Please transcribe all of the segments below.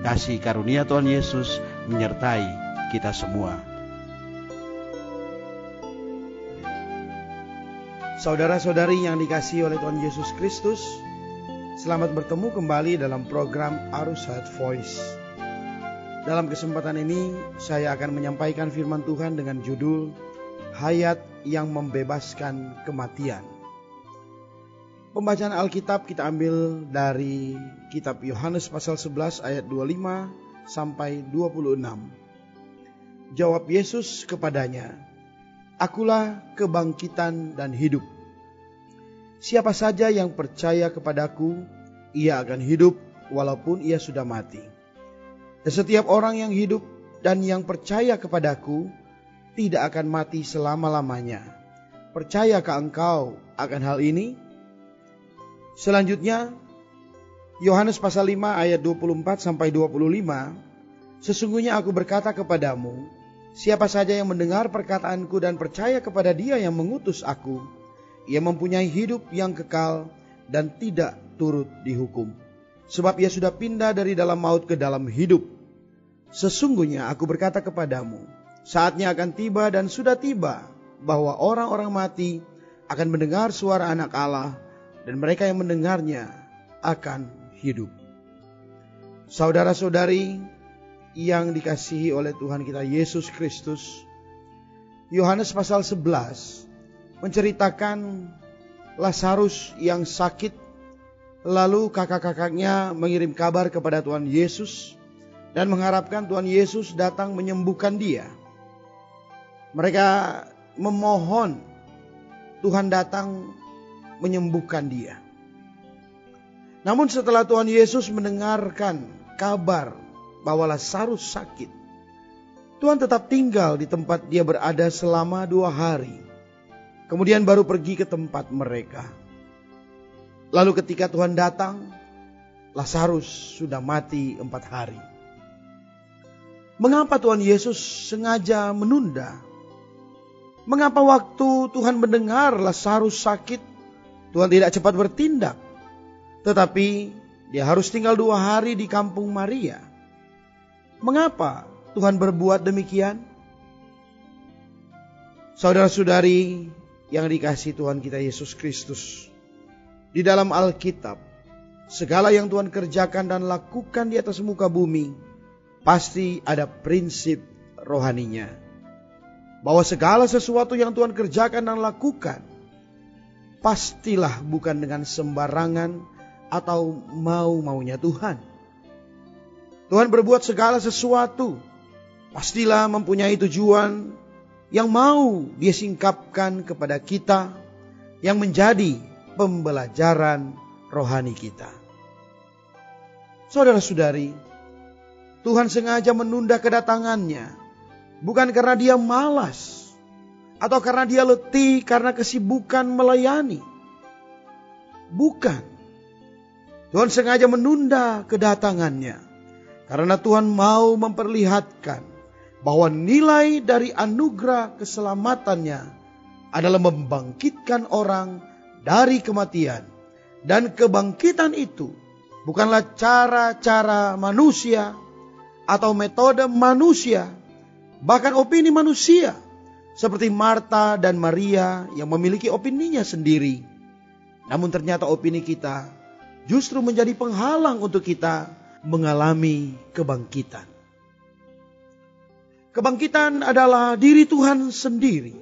Kasih karunia Tuhan Yesus menyertai kita semua. Saudara-saudari yang dikasihi oleh Tuhan Yesus Kristus, selamat bertemu kembali dalam program Arus Heart Voice. Dalam kesempatan ini, saya akan menyampaikan firman Tuhan dengan judul Hayat yang Membebaskan Kematian. Pembacaan Alkitab kita ambil dari kitab Yohanes pasal 11 ayat 25 sampai 26. Jawab Yesus kepadanya, Akulah kebangkitan dan hidup. Siapa saja yang percaya kepadaku, ia akan hidup walaupun ia sudah mati. Dan setiap orang yang hidup dan yang percaya kepadaku tidak akan mati selama-lamanya. Percayakah engkau akan hal ini? Selanjutnya, Yohanes pasal 5 ayat 24 sampai 25, Sesungguhnya aku berkata kepadamu, Siapa saja yang mendengar perkataanku dan percaya kepada Dia yang mengutus aku, ia mempunyai hidup yang kekal dan tidak turut dihukum. Sebab ia sudah pindah dari dalam maut ke dalam hidup. Sesungguhnya aku berkata kepadamu, saatnya akan tiba dan sudah tiba bahwa orang-orang mati akan mendengar suara anak Allah dan mereka yang mendengarnya akan hidup. Saudara-saudari, yang dikasihi oleh Tuhan kita Yesus Kristus. Yohanes pasal 11 menceritakan Lazarus yang sakit lalu kakak-kakaknya mengirim kabar kepada Tuhan Yesus dan mengharapkan Tuhan Yesus datang menyembuhkan dia. Mereka memohon Tuhan datang menyembuhkan dia. Namun setelah Tuhan Yesus mendengarkan kabar bahwa Lazarus sakit. Tuhan tetap tinggal di tempat dia berada selama dua hari. Kemudian baru pergi ke tempat mereka. Lalu ketika Tuhan datang, Lazarus sudah mati empat hari. Mengapa Tuhan Yesus sengaja menunda? Mengapa waktu Tuhan mendengar Lazarus sakit, Tuhan tidak cepat bertindak? Tetapi dia harus tinggal dua hari di kampung Maria. Mengapa Tuhan berbuat demikian? Saudara-saudari yang dikasih Tuhan kita Yesus Kristus. Di dalam Alkitab, segala yang Tuhan kerjakan dan lakukan di atas muka bumi, pasti ada prinsip rohaninya. Bahwa segala sesuatu yang Tuhan kerjakan dan lakukan, pastilah bukan dengan sembarangan atau mau-maunya Tuhan Tuhan berbuat segala sesuatu. Pastilah mempunyai tujuan yang mau dia singkapkan kepada kita yang menjadi pembelajaran rohani kita. Saudara-saudari, Tuhan sengaja menunda kedatangannya bukan karena dia malas atau karena dia letih karena kesibukan melayani. Bukan. Tuhan sengaja menunda kedatangannya karena Tuhan mau memperlihatkan bahwa nilai dari anugerah keselamatannya adalah membangkitkan orang dari kematian. Dan kebangkitan itu bukanlah cara-cara manusia atau metode manusia, bahkan opini manusia. Seperti Marta dan Maria yang memiliki opininya sendiri. Namun ternyata opini kita justru menjadi penghalang untuk kita mengalami kebangkitan. Kebangkitan adalah diri Tuhan sendiri.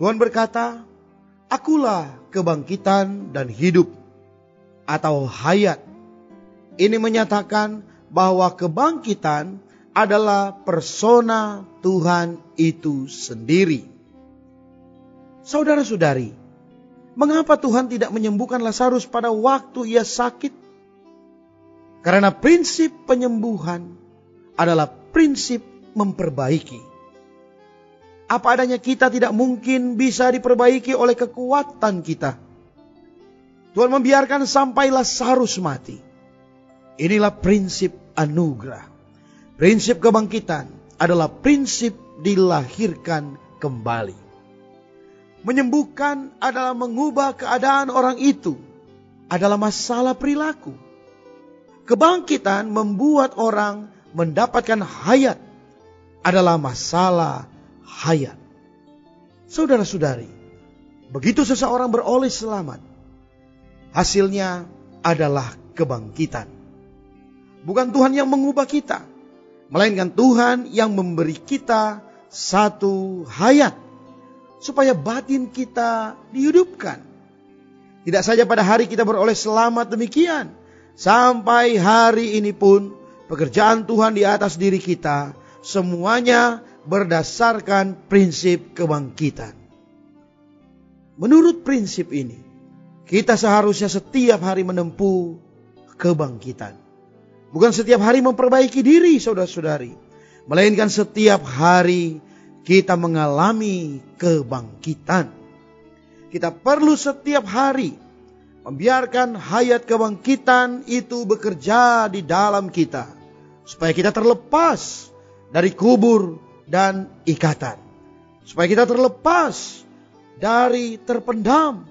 Tuhan berkata, "Akulah kebangkitan dan hidup atau hayat." Ini menyatakan bahwa kebangkitan adalah persona Tuhan itu sendiri. Saudara-saudari, mengapa Tuhan tidak menyembuhkan Lazarus pada waktu ia sakit? Karena prinsip penyembuhan adalah prinsip memperbaiki. Apa adanya kita tidak mungkin bisa diperbaiki oleh kekuatan kita. Tuhan membiarkan sampai Lazarus mati. Inilah prinsip anugerah. Prinsip kebangkitan adalah prinsip dilahirkan kembali. Menyembuhkan adalah mengubah keadaan orang itu. Adalah masalah perilaku. Kebangkitan membuat orang mendapatkan hayat. Adalah masalah hayat. Saudara-saudari, begitu seseorang beroleh selamat, hasilnya adalah kebangkitan. Bukan Tuhan yang mengubah kita, melainkan Tuhan yang memberi kita satu hayat supaya batin kita dihidupkan. Tidak saja pada hari kita beroleh selamat demikian, sampai hari ini pun pekerjaan Tuhan di atas diri kita semuanya berdasarkan prinsip kebangkitan. Menurut prinsip ini, kita seharusnya setiap hari menempuh kebangkitan. Bukan setiap hari memperbaiki diri, saudara-saudari, melainkan setiap hari kita mengalami kebangkitan. Kita perlu setiap hari membiarkan hayat kebangkitan itu bekerja di dalam kita, supaya kita terlepas dari kubur dan ikatan. Supaya kita terlepas dari terpendam.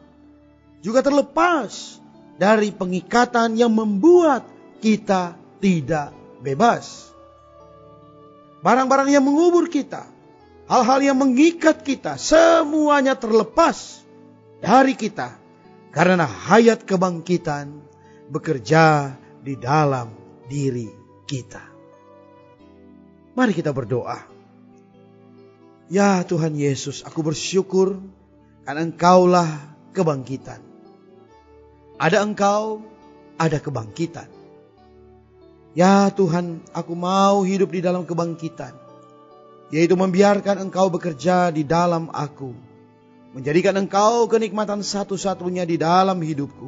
Juga terlepas dari pengikatan yang membuat kita tidak bebas. Barang-barang yang mengubur kita, hal-hal yang mengikat kita, semuanya terlepas dari kita. Karena hayat kebangkitan bekerja di dalam diri kita. Mari kita berdoa. Ya Tuhan Yesus, aku bersyukur karena Engkaulah kebangkitan. Ada Engkau, ada kebangkitan. Ya Tuhan, aku mau hidup di dalam kebangkitan, yaitu membiarkan Engkau bekerja di dalam aku, menjadikan Engkau kenikmatan satu-satunya di dalam hidupku,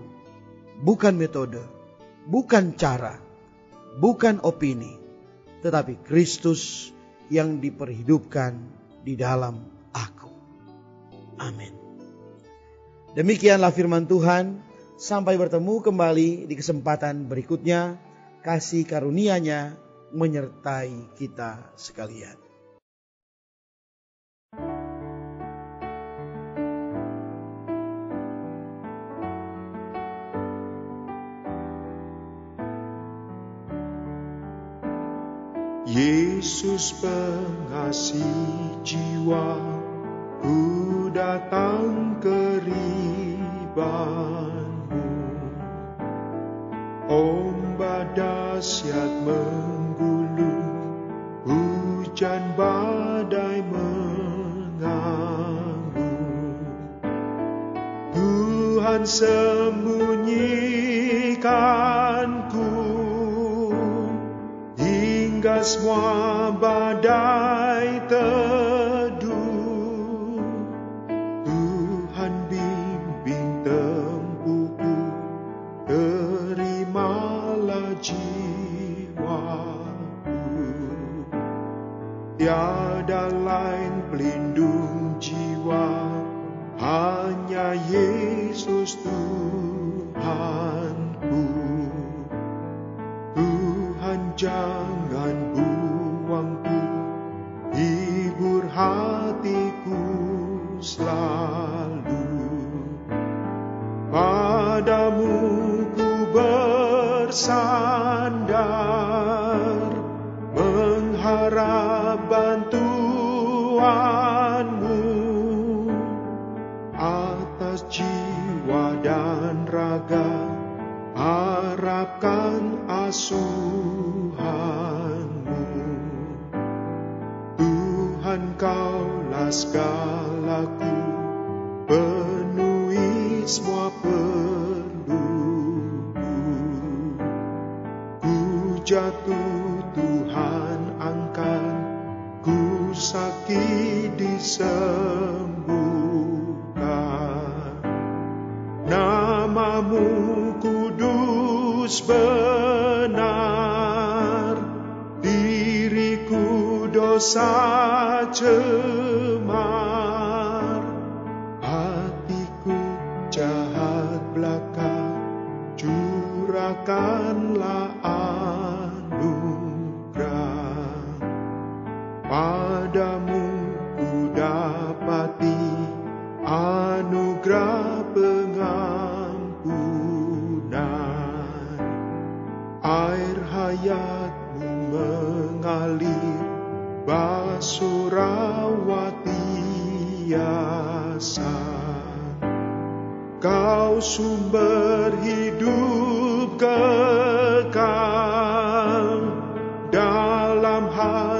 bukan metode, bukan cara, bukan opini, tetapi Kristus yang diperhidupkan di dalam aku. Amin. Demikianlah firman Tuhan. Sampai bertemu kembali di kesempatan berikutnya. Kasih karunia-Nya menyertai kita sekalian. Yesus pengasih jiwa, ku datang ke ribamu. Ombak dahsyat menggulung, hujan badai menganggung. Tuhan sembunyikanku hingga semua badai. Terimalah jiwaku. Tiada lain pelindung jiwa, hanya Yesus Tuhanku. Tuhan jangan Atas jiwa dan raga Harapkan asuhanmu. Tuhan kaulah segalaku Penuhi semua perluku Ku jatuh Tuhan angkat Ku sakit disembuhkan Kudus benar, diriku dosa celah. hayatmu mengalir Basurawati yasan Kau sumber hidup kekal dalam hati